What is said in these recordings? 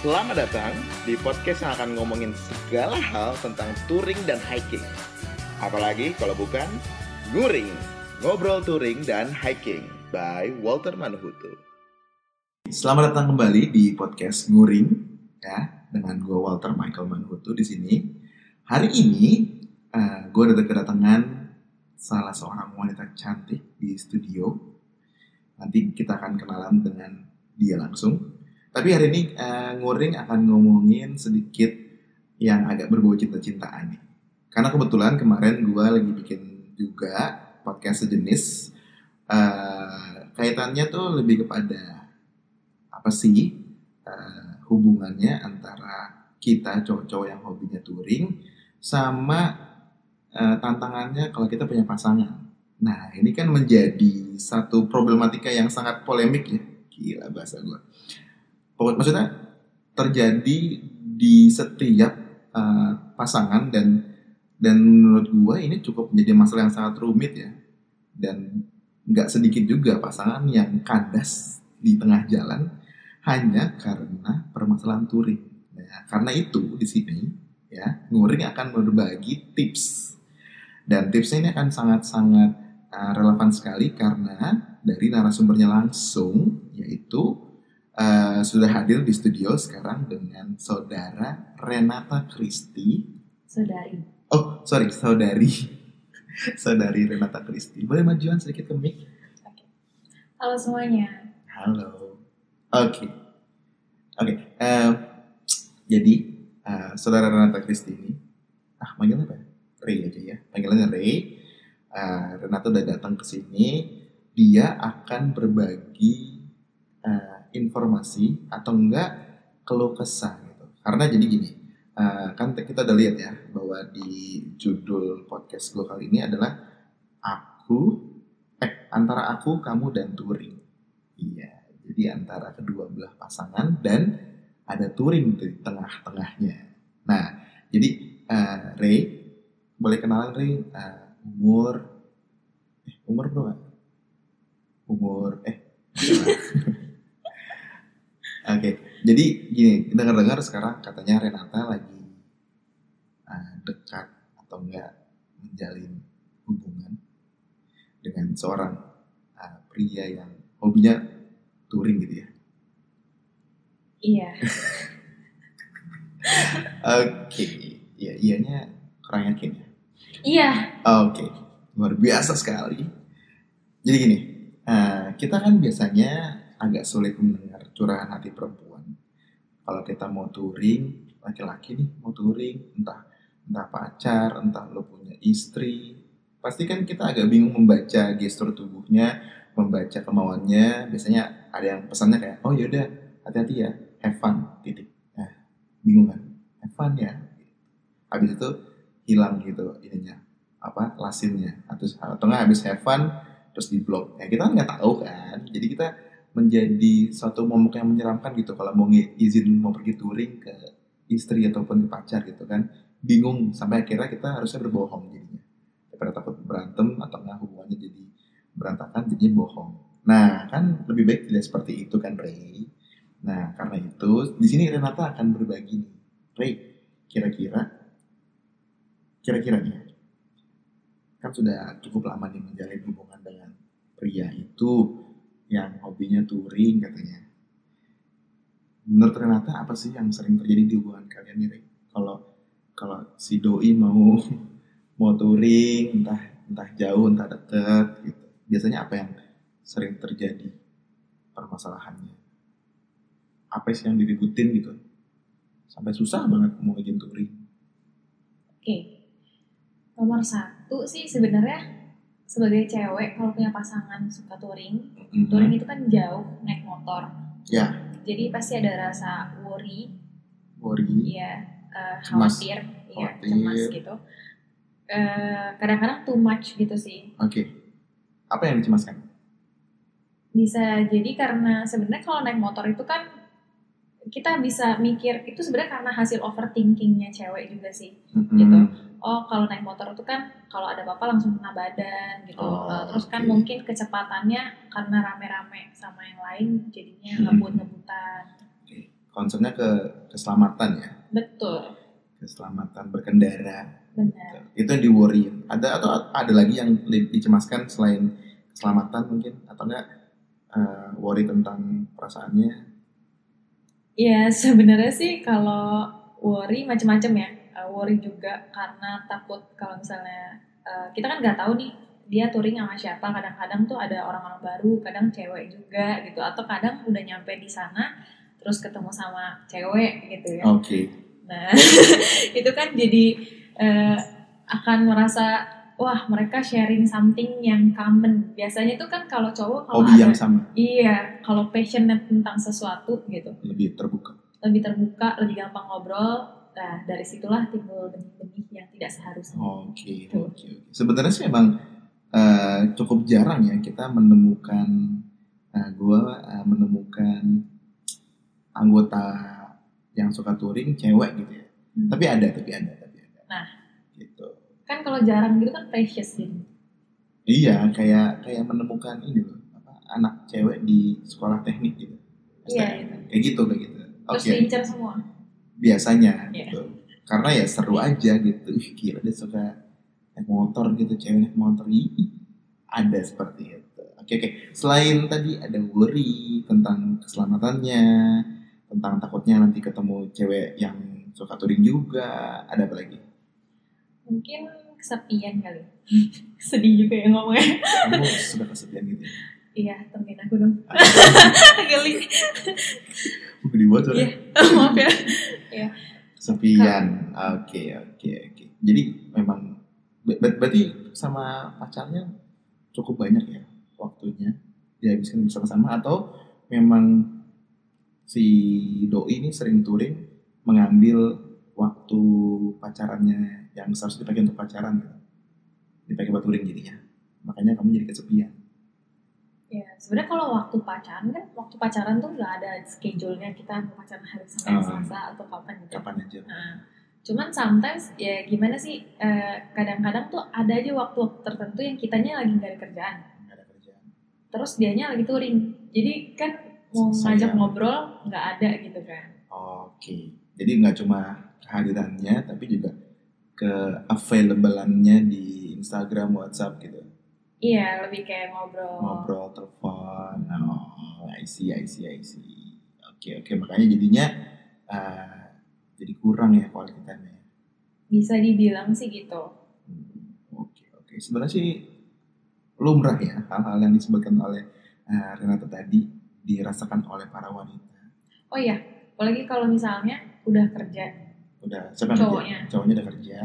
Selamat datang di podcast yang akan ngomongin segala hal tentang touring dan hiking. Apalagi kalau bukan nguring, ngobrol touring dan hiking by Walter Manuhutu. Selamat datang kembali di podcast nguring ya dengan gue Walter Michael Manuhutu di sini. Hari ini uh, gue ada kedatangan salah seorang wanita cantik di studio. Nanti kita akan kenalan dengan dia langsung. Tapi hari ini uh, Nguring akan ngomongin sedikit yang agak berbau cinta-cintaan nih. Karena kebetulan kemarin gue lagi bikin juga podcast sejenis. Uh, kaitannya tuh lebih kepada apa sih uh, hubungannya antara kita cowok-cowok yang hobinya touring sama uh, tantangannya kalau kita punya pasangan. Nah ini kan menjadi satu problematika yang sangat polemik ya. Gila bahasa gue maksudnya terjadi di setiap uh, pasangan dan dan menurut gue ini cukup menjadi masalah yang sangat rumit ya dan nggak sedikit juga pasangan yang kandas di tengah jalan hanya karena permasalahan touring. Ya, karena itu di sini ya nguring akan berbagi tips dan tipsnya ini akan sangat-sangat uh, relevan sekali karena dari narasumbernya langsung yaitu uh, sudah hadir di studio sekarang dengan saudara Renata Kristi. Saudari. Oh, sorry, saudari. saudari Renata Kristi. Boleh majuan sedikit ke mic? Halo semuanya. Halo. Oke. Okay. Oke. Okay. Uh, eh, jadi, uh, saudara Renata Kristi ini, ah manggilnya apa? Ray aja ya. Panggilannya Ray. Uh, Renata udah datang ke sini. Dia akan berbagi uh, informasi atau enggak keluh kesah gitu. Karena jadi gini, uh, kan kita udah lihat ya bahwa di judul podcast gue kali ini adalah aku eh antara aku, kamu dan touring. Iya, jadi antara kedua belah pasangan dan ada touring di tengah-tengahnya. Nah, jadi uh, Ray boleh kenalan Ray uh, umur eh, umur berapa? Umur eh okay. jadi gini, dengar-dengar sekarang katanya Renata lagi uh, dekat atau enggak menjalin hubungan dengan seorang uh, pria yang hobinya touring gitu ya? Iya. Oke, okay. ya ianya kurang yakin ya? Iya. Oke, okay. luar biasa sekali. Jadi gini, uh, kita kan biasanya agak sulit mendengar curahan hati perempuan. Kalau kita mau touring, laki-laki nih mau touring, entah entah pacar, entah lo punya istri, pasti kan kita agak bingung membaca gestur tubuhnya, membaca kemauannya. Biasanya ada yang pesannya kayak, oh yaudah, hati-hati ya, have fun, titik. Nah, bingung kan? Have fun ya. Habis itu hilang gitu ininya, apa, lasinnya. Atau, atau habis have fun, terus di blok. Ya kita kan nggak tahu kan. Jadi kita menjadi suatu momok yang menyeramkan gitu. Kalau mau izin mau pergi touring ke istri ataupun ke pacar gitu kan bingung. Sampai akhirnya kita harusnya berbohong jadinya. Daripada takut berantem atau nggak hubungannya jadi berantakan jadinya bohong. Nah kan lebih baik tidak seperti itu kan Ray nah karena itu di sini Renata akan berbagi nih. Ray kira-kira kira-kira nih kan sudah cukup lama nih menjalin hubungan dengan pria itu yang hobinya touring katanya. Menurut Renata apa sih yang sering terjadi di hubungan kalian nih? Kalau kalau si doi mau mau touring entah entah jauh entah dekat gitu. Biasanya apa yang sering terjadi permasalahannya? Apa sih yang diributin gitu? Sampai susah banget mau izin touring. Oke. Nomor satu sih sebenarnya sebagai cewek kalau punya pasangan suka touring, mm-hmm. touring itu kan jauh naik motor. Ya. Yeah. Jadi pasti ada rasa worry. Worry. Iya, uh, khawatir, iya, cemas gitu. Uh, kadang-kadang too much gitu sih. Oke. Okay. Apa yang dicemaskan? Bisa jadi karena sebenarnya kalau naik motor itu kan kita bisa mikir itu sebenarnya karena hasil overthinkingnya cewek juga sih, mm-hmm. gitu. Oh kalau naik motor itu kan kalau ada apa-apa langsung kena badan gitu. Oh, uh, terus okay. kan mungkin kecepatannya karena rame-rame sama yang lain jadinya hmm. ngebut-ngebutan. Concernnya ke keselamatan ya? Betul. Keselamatan berkendara. Benar. Itu yang di worry ada atau ada lagi yang di- dicemaskan selain keselamatan mungkin? Atau enggak eh, worry tentang perasaannya ya sebenarnya sih kalau worry macam-macam ya. Eh, worry juga karena takut kalau misalnya eh, kita kan nggak tahu nih dia touring sama siapa. Kadang-kadang tuh ada orang-orang baru kadang cewek juga gitu. Atau kadang udah nyampe di sana terus ketemu sama cewek gitu ya. Oke. Nah, itu kan jadi eh, akan merasa wah mereka sharing something yang common. Biasanya itu kan kalau cowok kalau hobi ada yang sama iya, kalau passionate tentang sesuatu gitu, lebih terbuka lebih terbuka, lebih gampang ngobrol. Nah, dari situlah timbul benih-benih yang tidak seharusnya. oke oke oke sebenarnya sih memang eh, cukup jarang ya kita menemukan eh, gua eh, menemukan anggota yang suka touring cewek gitu ya Hmm. tapi ada tapi ada tapi ada Nah. Kan kalau jarang gitu kan precious sih. iya kayak kayak menemukan ini loh apa anak cewek di sekolah teknik gitu. Iya, itu. kayak gitu kayak gitu. Oke. Terus diincar semua. biasanya Iya. gitu. Karena ya seru aja gitu. Ih, gila dia suka naik motor gitu cewek naik motor. Ih, ada seperti itu. Oke oke. Selain tadi ada worry tentang keselamatannya tentang takutnya nanti ketemu cewek yang suka touring juga ada apa lagi Mungkin kesepian kali. Sedih juga ya ngomongnya. kamu suka kesepian gitu ya? Iya, temenin aku dong. Geli. Bukan dibuat soalnya. Iya. Maaf ya. kesepian oke oke oke jadi memang ber- berarti sama pacarnya cukup banyak ya waktunya dihabiskan bersama-sama atau memang si doi ini sering touring mengambil waktu pacarannya yang seharusnya dipakai untuk pacaran gitu. dipakai buat touring jadinya makanya kamu jadi kesepian Ya, sebenarnya kalau waktu pacaran kan, waktu pacaran tuh nggak ada schedule-nya kita mau pacaran hari Senin, Ah. Selasa atau kapan gitu. kapan aja Nah, cuman sometimes ya gimana sih, eh, kadang-kadang tuh ada aja waktu tertentu yang kitanya lagi nggak ada kerjaan, nggak ada kerjaan terus dianya lagi touring. Jadi kan mau Sayang. ngajak ngobrol nggak ada gitu kan. Oke, jadi nggak cuma kehadirannya, tapi juga ke available-annya di Instagram, WhatsApp gitu. Iya, lebih kayak ngobrol. Ngobrol, telepon, oh, I see, I see, I see. Oke, oke, makanya jadinya eh, jadi kurang ya quality time-nya. Bisa dibilang sih gitu. Hmm, Oke, oke. Sebenarnya sih lumrah ya hal-hal yang disebutkan oleh eh, Renata tadi dirasakan oleh para wanita. Oh iya, apalagi kalau misalnya udah kerja, Udah, siapa Cowoknya. kerja? Cowoknya udah kerja,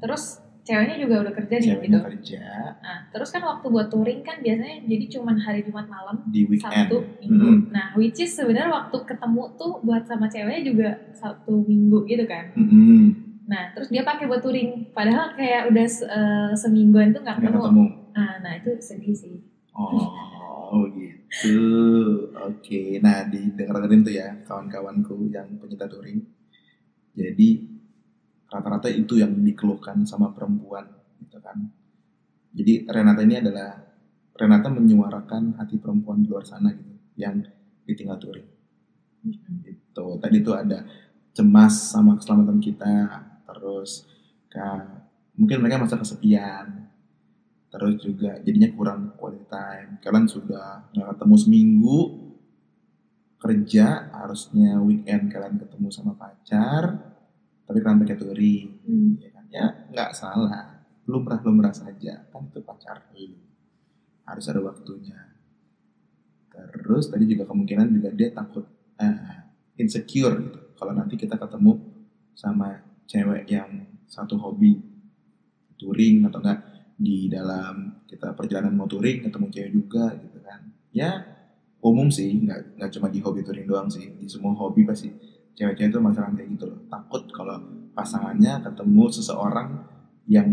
terus ceweknya juga udah kerja nih gitu. ceweknya kerja Nah, terus kan waktu buat touring kan biasanya jadi cuman hari Jumat malam, di weekend. Sabtu, Minggu. Mm. Nah, which is sebenarnya waktu ketemu tuh buat sama ceweknya juga Sabtu Minggu gitu kan. Mm-mm. Nah, terus dia pakai buat touring, padahal kayak udah eh, semingguan tuh nggak ketemu. ketemu. Nah, nah itu sedih sih. Oh gitu. Oke. Nah didengar-dengerin tuh ya kawan-kawanku yang penyita touring. Jadi rata-rata itu yang dikeluhkan sama perempuan gitu kan. Jadi Renata ini adalah Renata menyuarakan hati perempuan di luar sana gitu yang ditinggal touring. Gitu. Tadi tuh ada cemas sama keselamatan kita, terus ka- mungkin mereka masa kesepian, terus juga jadinya kurang quality time. Kalian sudah nggak ketemu seminggu kerja, harusnya weekend kalian ketemu sama pacar, tapi kalian pakai touring, Hmm. ya kan? Ya nggak salah, lumrah lumrah saja, kan itu pacar lu. Harus ada waktunya. Terus tadi juga kemungkinan juga dia takut eh, insecure gitu. Kalau nanti kita ketemu sama cewek yang satu hobi touring atau enggak di dalam kita perjalanan mau touring ketemu cewek juga gitu kan. Ya umum sih, nggak nggak cuma di hobi touring doang sih, di semua hobi pasti cewek-cewek itu masalah kayak gitu loh. Takut kalau pasangannya ketemu seseorang yang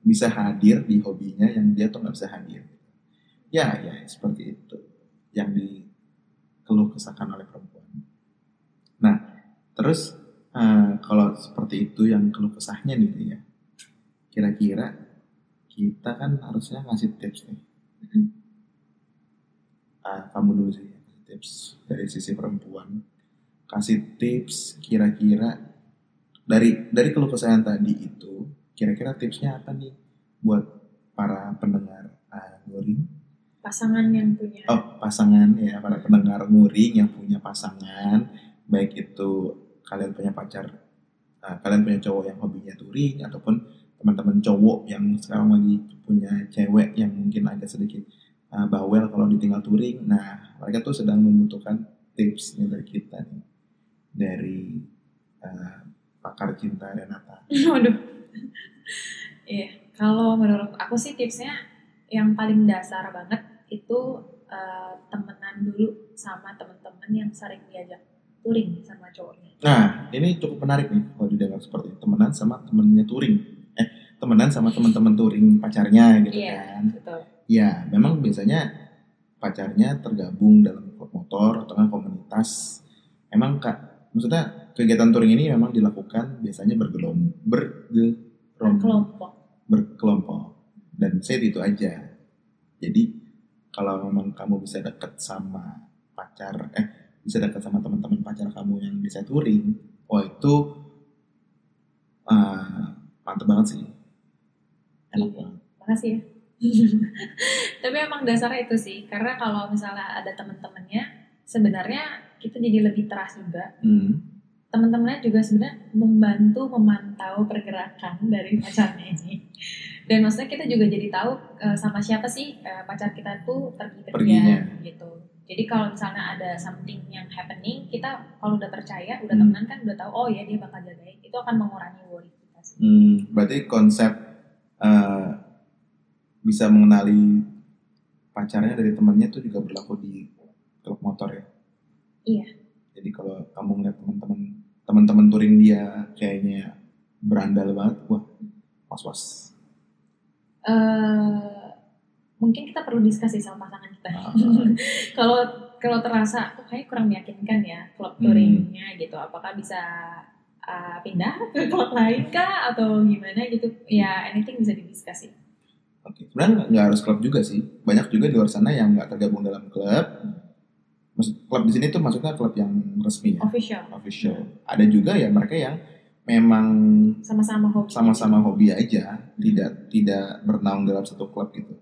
bisa hadir di hobinya yang dia tuh nggak bisa hadir. Ya, ya seperti itu yang dikeluh kesahkan oleh perempuan. Nah, terus eh, kalau seperti itu yang keluh kesahnya nih ya, kira-kira kita kan harusnya ngasih tips nih. Ah, kamu dulu sih tips dari sisi perempuan. Kasih tips kira-kira dari dari keluh kesah tadi itu kira-kira tipsnya apa nih buat para pendengar uh, nguring? Pasangan yang punya. Oh pasangan ya para pendengar nguring yang punya pasangan. Baik itu kalian punya pacar uh, kalian punya cowok yang hobinya touring ataupun teman-teman cowok yang sekarang lagi punya cewek yang mungkin agak sedikit uh, bawel kalau ditinggal touring nah mereka tuh sedang membutuhkan tipsnya dari kita nih dari uh, pakar cinta Renata? Waduh. Iya, kalau menurut aku sih tipsnya yang paling dasar banget itu uh, temenan dulu sama temen-temen yang sering diajak touring sama cowoknya. Nah, ini cukup menarik nih kalau didengar seperti temenan sama temennya touring. Eh, temenan sama teman-teman touring pacarnya gitu iya, kan. betul. Iya, memang biasanya pacarnya tergabung dalam klub motor atau kan komunitas. Emang kak, maksudnya kegiatan touring ini memang dilakukan biasanya bergelom berkelompok. Berkelompok. Dan saya itu aja. Jadi kalau memang kamu bisa dekat sama pacar eh bisa dekat sama teman-teman pacar kamu yang bisa touring wah itu uh, mantep banget sih. Enak banget. Makasih ya tapi emang dasarnya itu sih karena kalau misalnya ada teman-temannya sebenarnya kita jadi lebih teras juga. Hmm. Teman-temannya juga sebenarnya membantu memantau pergerakan dari pacarnya ini. Dan maksudnya kita juga jadi tahu uh, sama siapa sih uh, pacar kita tuh pergi kerja gitu. Jadi kalau misalnya ada something yang happening kita kalau udah percaya udah hmm. temenan kan udah tahu oh ya dia bakal jagain. Itu akan mengurangi worry kita sih. Hmm, berarti konsep uh, bisa mengenali pacarnya dari temannya itu juga berlaku di klub motor ya iya jadi kalau kamu ngeliat teman-teman teman-teman touring dia kayaknya berandal banget, wah was-was. Uh, mungkin kita perlu diskusi sama pasangan kita. Ah. Kalau uh, kalau terasa oh, kayak kurang meyakinkan ya klub hmm. touringnya hmm. gitu, apakah bisa uh, pindah ke klub lain kah atau gimana gitu? Ya anything bisa didiskusi. Oke, okay. sebenarnya nggak harus klub juga sih. Banyak juga di luar sana yang nggak tergabung dalam klub, Maksud, klub di sini tuh maksudnya klub yang resmi ya? Official. Official. Ada juga ya mereka yang memang sama-sama hobi. Sama-sama hobi aja, tidak tidak bernaung dalam satu klub gitu.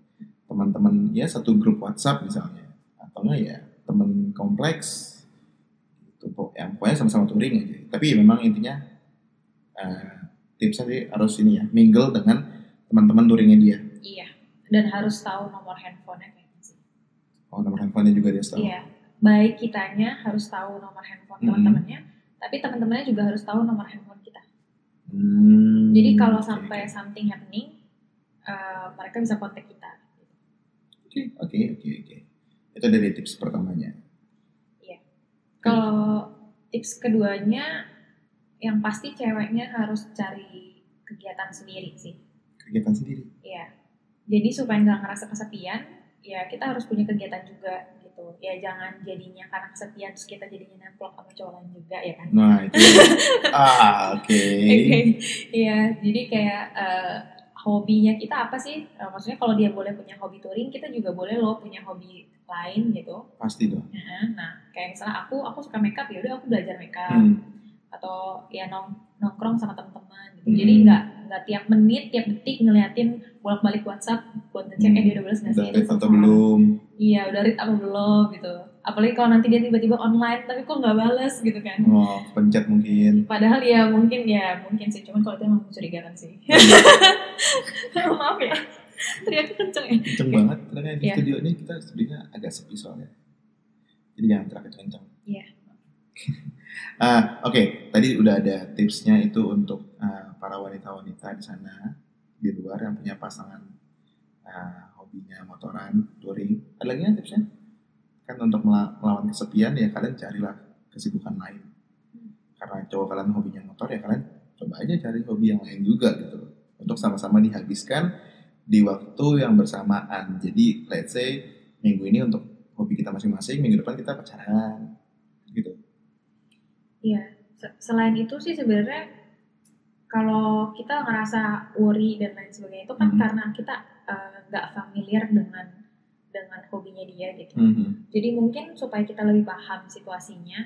Teman-teman ya satu grup WhatsApp misalnya, atau enggak ya teman kompleks itu yang pokoknya sama-sama touring aja. Tapi ya memang intinya uh, tipsnya sih harus ini ya, mingle dengan teman-teman touringnya dia. Dan harus tahu nomor handphonenya kayaknya sih. Oh, nomor handphonenya juga dia tahu. Iya baik kitanya harus tahu nomor handphone hmm. teman-temannya, tapi teman-temannya juga harus tahu nomor handphone kita. Hmm. Jadi kalau sampai something happening, uh, mereka bisa kontak kita. Oke, oke, oke, oke. Itu dari tips pertamanya. Iya. Kalau tips keduanya, yang pasti ceweknya harus cari kegiatan sendiri sih. Kegiatan sendiri? Iya. Jadi supaya nggak ngerasa kesepian, ya kita harus punya kegiatan juga gitu. Ya jangan jadinya karena kesepian terus kita jadinya nemplok sama cowok lain juga ya kan? Nah itu. Ah oke. Okay. iya jadi kayak uh, hobinya kita apa sih? Uh, maksudnya kalau dia boleh punya hobi touring kita juga boleh loh punya hobi lain gitu. Pasti dong. Nah kayak misalnya aku aku suka makeup ya udah aku belajar makeup. Hmm. Atau ya nong nongkrong sama teman-teman gitu. Hmm. jadi nggak nggak tiap menit tiap detik ngeliatin bolak balik WhatsApp buat ngecek hmm. eh dia udah balas nggak sih? atau belum? Iya udah read apa belum gitu. Apalagi kalau nanti dia tiba-tiba online tapi kok nggak balas gitu kan. Oh pencet mungkin. Padahal ya mungkin ya mungkin sih. Cuman kalau itu emang mencurigakan sih. Maaf ya. Teriaknya kenceng ya. Kenceng banget karena di yeah. studio ini. Kita studionya agak sepi soalnya. Jadi jangan teriak kenceng. Iya uh, oke okay. tadi udah ada tipsnya itu untuk uh, para wanita-wanita di sana di luar yang punya pasangan uh, hobinya motoran, touring. Ada lagi tipsnya? Kan untuk melawan kesepian ya kalian carilah kesibukan lain. Karena cowok kalian hobinya motor ya kalian coba aja cari hobi yang lain juga gitu Untuk sama-sama dihabiskan di waktu yang bersamaan. Jadi let's say minggu ini untuk hobi kita masing-masing, minggu depan kita pacaran. Iya. Selain itu sih sebenarnya kalau kita ngerasa worry dan lain sebagainya itu kan hmm. karena kita eh, nggak uh, familiar dengan dengan hobinya dia gitu. Hmm. Jadi mungkin supaya kita lebih paham situasinya,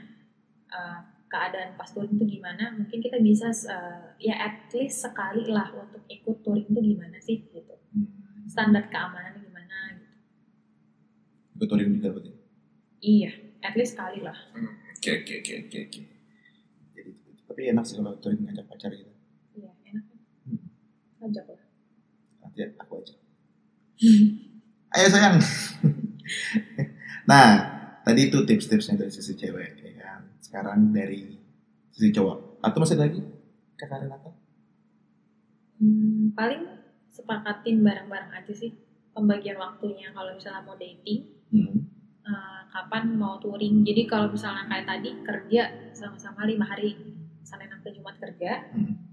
uh, keadaan pas touring itu gimana mungkin kita bisa uh, ya at least sekali lah untuk ikut touring itu gimana sih gitu hmm. standar keamanan gimana gitu ikut touring juga berarti iya at least sekali lah hmm, oke oke oke oke tapi enak sih kalau touring ngajak pacar gitu. Iya enak. Hmm. ajak lah. Nanti aku aja ayo sayang. Nah tadi itu tips-tipsnya dari sisi cewek sekarang dari sisi cowok. Atau masih lagi? Kakak Renata? Hmm, paling sepakatin bareng-bareng aja sih. Pembagian waktunya kalau misalnya mau dating. Hmm. uh, kapan mau touring. Jadi kalau misalnya kayak tadi kerja sama-sama lima hari Senin sampai Jumat kerja. Hmm.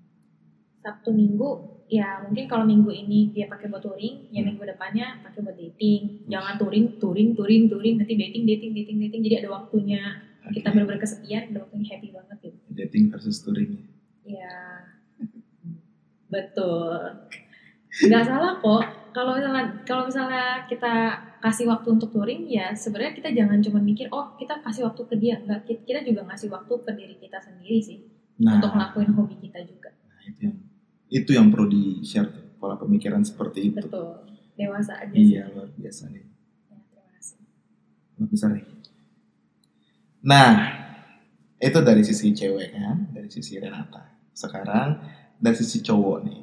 Sabtu Minggu ya mungkin kalau minggu ini dia pakai buat touring ya minggu depannya pakai buat dating. Jangan touring touring touring touring nanti dating dating dating dating. Jadi ada waktunya. Kita benar-benar kesepian udah waktunya happy banget gitu. Dating versus touring. Ya betul. Nggak salah kok. Kalau misalnya kalau misalnya kita kasih waktu untuk touring ya sebenarnya kita jangan cuma mikir oh kita kasih waktu ke dia. Nggak kita juga ngasih waktu ke diri kita sendiri sih nah, untuk ngelakuin hobi kita juga. Nah itu yang itu yang perlu di share pola pemikiran seperti itu. Betul. Dewasa aja iya sih. luar biasa nih. Ya, terima kasih. Luar biasa nih. Nah, itu dari sisi cewek kan, dari sisi Renata. Sekarang dari sisi cowok nih,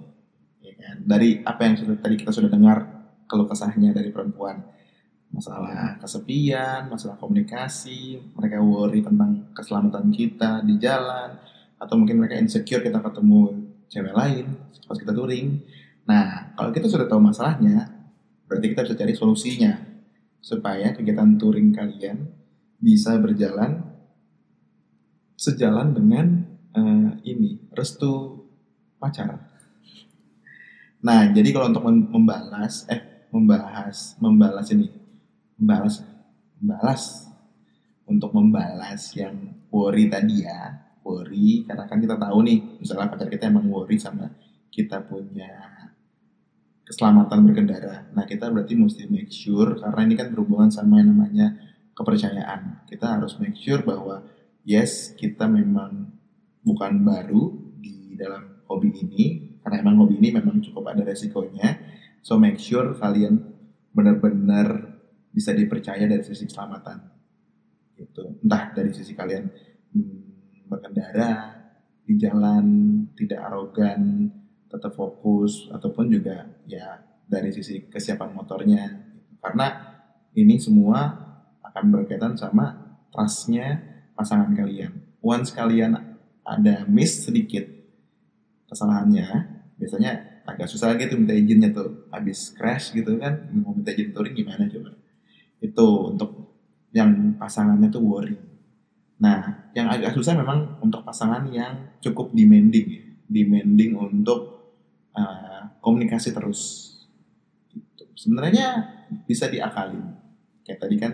ya kan? Dari apa yang sudah tadi kita sudah dengar kalau kesahnya dari perempuan, masalah kesepian, masalah komunikasi, mereka worry tentang keselamatan kita di jalan, atau mungkin mereka insecure kita ketemu cewek lain pas kita touring. Nah, kalau kita sudah tahu masalahnya, berarti kita bisa cari solusinya supaya kegiatan touring kalian bisa berjalan sejalan dengan uh, ini restu pacar. Nah, jadi kalau untuk membalas, eh membalas, membalas ini, membalas, membalas untuk membalas yang worry tadi ya, worry karena kan kita tahu nih, misalnya pacar kita emang worry sama kita punya keselamatan berkendara. Nah, kita berarti mesti make sure karena ini kan berhubungan sama yang namanya kepercayaan. Kita harus make sure bahwa yes, kita memang bukan baru di dalam hobi ini, karena emang hobi ini memang cukup ada resikonya. So make sure kalian benar-benar bisa dipercaya dari sisi keselamatan. Gitu. Entah dari sisi kalian berkendara di jalan tidak arogan, tetap fokus ataupun juga ya dari sisi kesiapan motornya. Karena ini semua akan berkaitan sama trustnya pasangan kalian. Once kalian ada miss sedikit kesalahannya, biasanya agak susah gitu minta izinnya tuh. Habis crash gitu kan, mau minta izin touring gimana coba? Itu untuk yang pasangannya tuh worry. Nah, yang agak susah memang untuk pasangan yang cukup demanding ya. Demanding untuk uh, komunikasi terus. Gitu. Sebenarnya bisa diakalin. Kayak tadi kan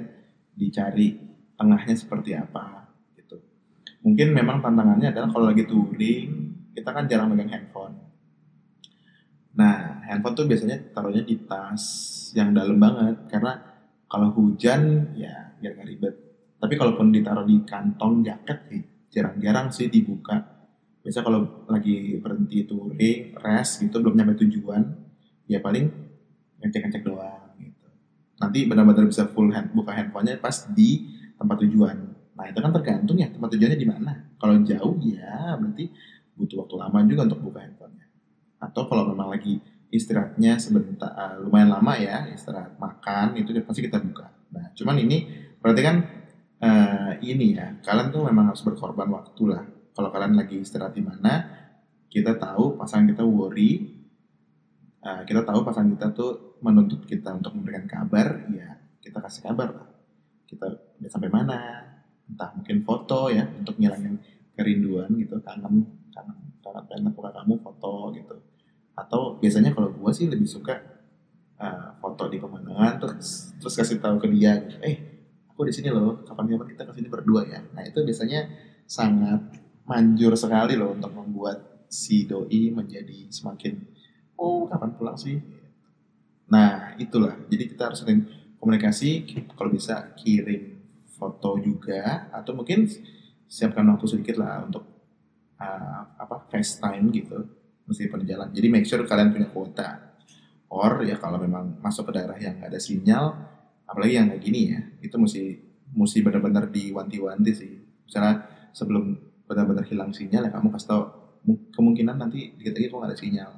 dicari tengahnya seperti apa gitu. Mungkin memang tantangannya adalah kalau lagi touring kita kan jarang megang handphone. Nah, handphone tuh biasanya taruhnya di tas yang dalam banget karena kalau hujan ya biar nggak ribet. Tapi kalaupun ditaruh di kantong jaket sih jarang-jarang sih dibuka. Biasa kalau lagi berhenti touring, rest gitu belum nyampe tujuan, ya paling ngecek-ngecek doang nanti benar-benar bisa full hand, buka handphonenya pas di tempat tujuan. Nah itu kan tergantung ya tempat tujuannya di mana. Kalau jauh ya berarti butuh waktu lama juga untuk buka handphonenya. Atau kalau memang lagi istirahatnya sebentar lumayan lama ya istirahat makan itu pasti kita buka. Nah cuman ini berarti kan uh, ini ya kalian tuh memang harus berkorban waktu lah. Kalau kalian lagi istirahat di mana kita tahu pasangan kita worry uh, kita tahu pasangan kita tuh menuntut kita untuk memberikan kabar, ya kita kasih kabar lah. Kita udah sampai mana, entah mungkin foto ya untuk ngilangin kerinduan gitu, kangen, kangen, kangen pengen aku kamu foto gitu. Atau biasanya kalau gue sih lebih suka uh, foto di pemandangan terus terus kasih tahu ke dia, gitu, eh aku di sini loh, kapan-kapan kita ke sini berdua ya. Nah itu biasanya sangat manjur sekali loh untuk membuat si doi menjadi semakin oh kapan pulang sih Nah, itulah. Jadi kita harus sering komunikasi, kalau bisa kirim foto juga, atau mungkin siapkan waktu sedikit lah untuk uh, apa FaceTime gitu meskipun jalan. Jadi make sure kalian punya kuota. Or ya kalau memang masuk ke daerah yang nggak ada sinyal, apalagi yang kayak gini ya, itu mesti mesti benar-benar diwanti-wanti sih. Misalnya sebelum benar-benar hilang sinyal ya kamu kasih tau kemungkinan nanti dikit lagi kok nggak ada sinyal.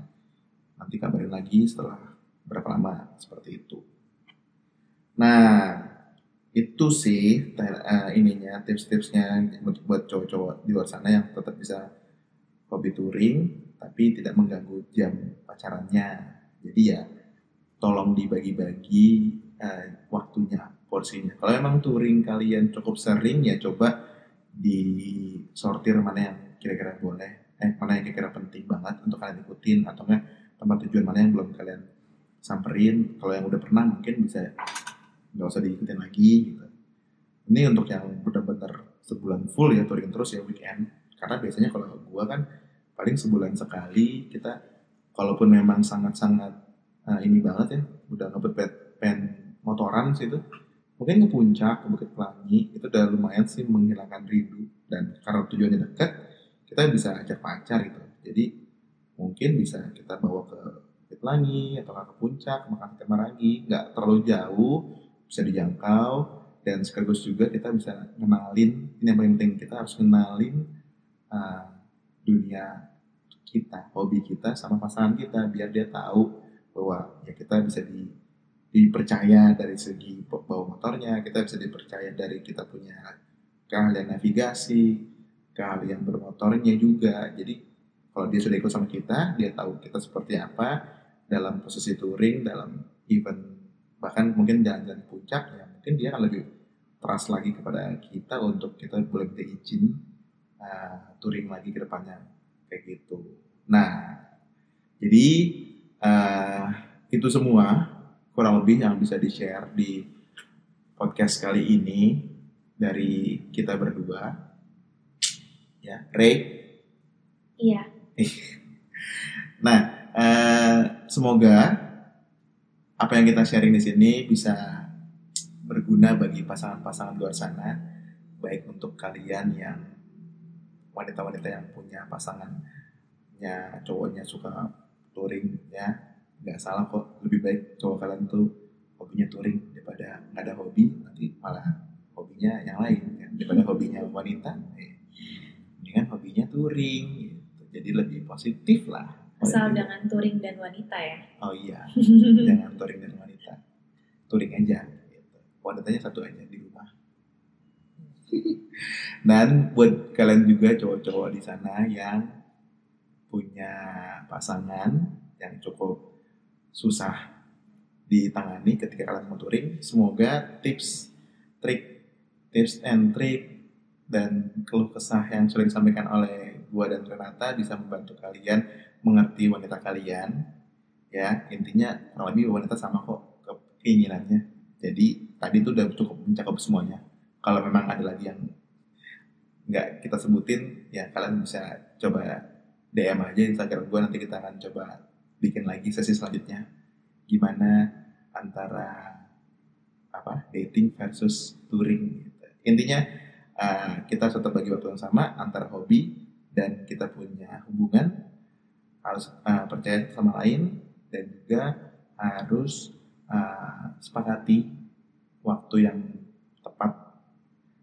Nanti kabarin lagi setelah berapa lama seperti itu. Nah, itu sih uh, ininya tips-tipsnya buat, buat cowok-cowok di luar sana yang tetap bisa hobi touring tapi tidak mengganggu jam pacarannya jadi ya tolong dibagi-bagi uh, waktunya porsinya. Kalau emang touring kalian cukup sering ya coba disortir mana yang kira-kira boleh eh mana yang kira-kira penting banget untuk kalian ikutin atau enggak tempat tujuan mana yang belum kalian samperin. Kalau yang udah pernah mungkin bisa nggak usah diikutin lagi gitu. Ini untuk yang benar-benar sebulan full ya touring terus ya weekend. Karena biasanya kalau gua kan paling sebulan sekali kita kalaupun memang sangat-sangat uh, ini banget ya udah ngebet pen motoran sih itu. Mungkin ke puncak ke Bukit Pelangi itu udah lumayan sih menghilangkan rindu. Dan karena tujuannya dekat kita bisa ajak pacar gitu. Jadi mungkin bisa kita bawa ke Bukit Pelangi atau ke puncak makan ikan marangi nggak terlalu jauh bisa dijangkau. Dan sekaligus juga kita bisa kenalin ini yang paling penting kita harus kenalin uh, dunia kita, hobi kita sama pasangan kita biar dia tahu bahwa ya kita bisa di, dipercaya dari segi bawa motornya, kita bisa dipercaya dari kita punya keahlian navigasi, keahlian bermotornya juga. Jadi kalau dia sudah ikut sama kita, dia tahu kita seperti apa dalam posisi touring, dalam event bahkan mungkin jalan-jalan puncak ya mungkin dia akan lebih trust lagi kepada kita untuk kita boleh minta izin uh, touring lagi ke depannya kayak gitu. Nah, jadi uh, itu semua kurang lebih yang bisa di share di podcast kali ini dari kita berdua. Ya, Ray. Iya. nah, uh, semoga apa yang kita sharing di sini bisa berguna bagi pasangan-pasangan luar sana, baik untuk kalian yang wanita-wanita yang punya pasangannya cowoknya suka touring ya nggak salah kok. Lebih baik cowok kalian tuh hobinya touring daripada nggak ada hobi nanti malah hobinya yang lain kan? Daripada hobinya wanita eh, kan hobinya touring gitu. jadi lebih positif lah. Asal jangan touring dan wanita ya? Oh iya. Jangan touring dan wanita. Touring aja gitu. wanitanya satu aja di rumah. Dan buat kalian juga cowok-cowok di sana yang punya pasangan yang cukup susah ditangani ketika kalian mau touring, semoga tips, trik, tips and trik dan keluh kesah yang sudah disampaikan oleh gua dan Renata bisa membantu kalian mengerti wanita kalian. Ya, intinya kurang lebih wanita sama kok keinginannya. Jadi tadi itu udah cukup mencakup semuanya. Kalau memang ada lagi yang nggak kita sebutin ya kalian bisa coba DM aja Instagram gue nanti kita akan coba bikin lagi sesi selanjutnya gimana antara apa dating versus touring gitu. intinya uh, kita tetap bagi waktu yang sama antara hobi dan kita punya hubungan harus uh, percaya sama lain dan juga harus uh, sepakati waktu yang tepat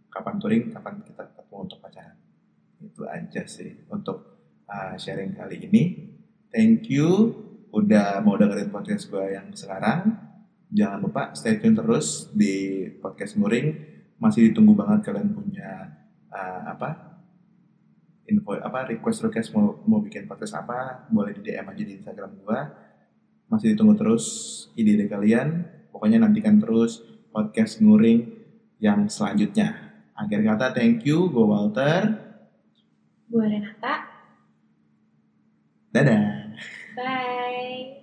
kapan touring kapan kita untuk pacaran. Itu aja sih untuk uh, sharing kali ini. Thank you udah mau dengerin podcast gue yang sekarang. Jangan lupa stay tune terus di podcast Muring. Masih ditunggu banget kalian punya uh, apa info apa request request mau mau bikin podcast apa boleh di DM aja di Instagram gue. Masih ditunggu terus ide-ide kalian. Pokoknya nantikan terus podcast Nguring yang selanjutnya. Akhir kata thank you, gue Walter. Gue Renata. Dadah. Bye.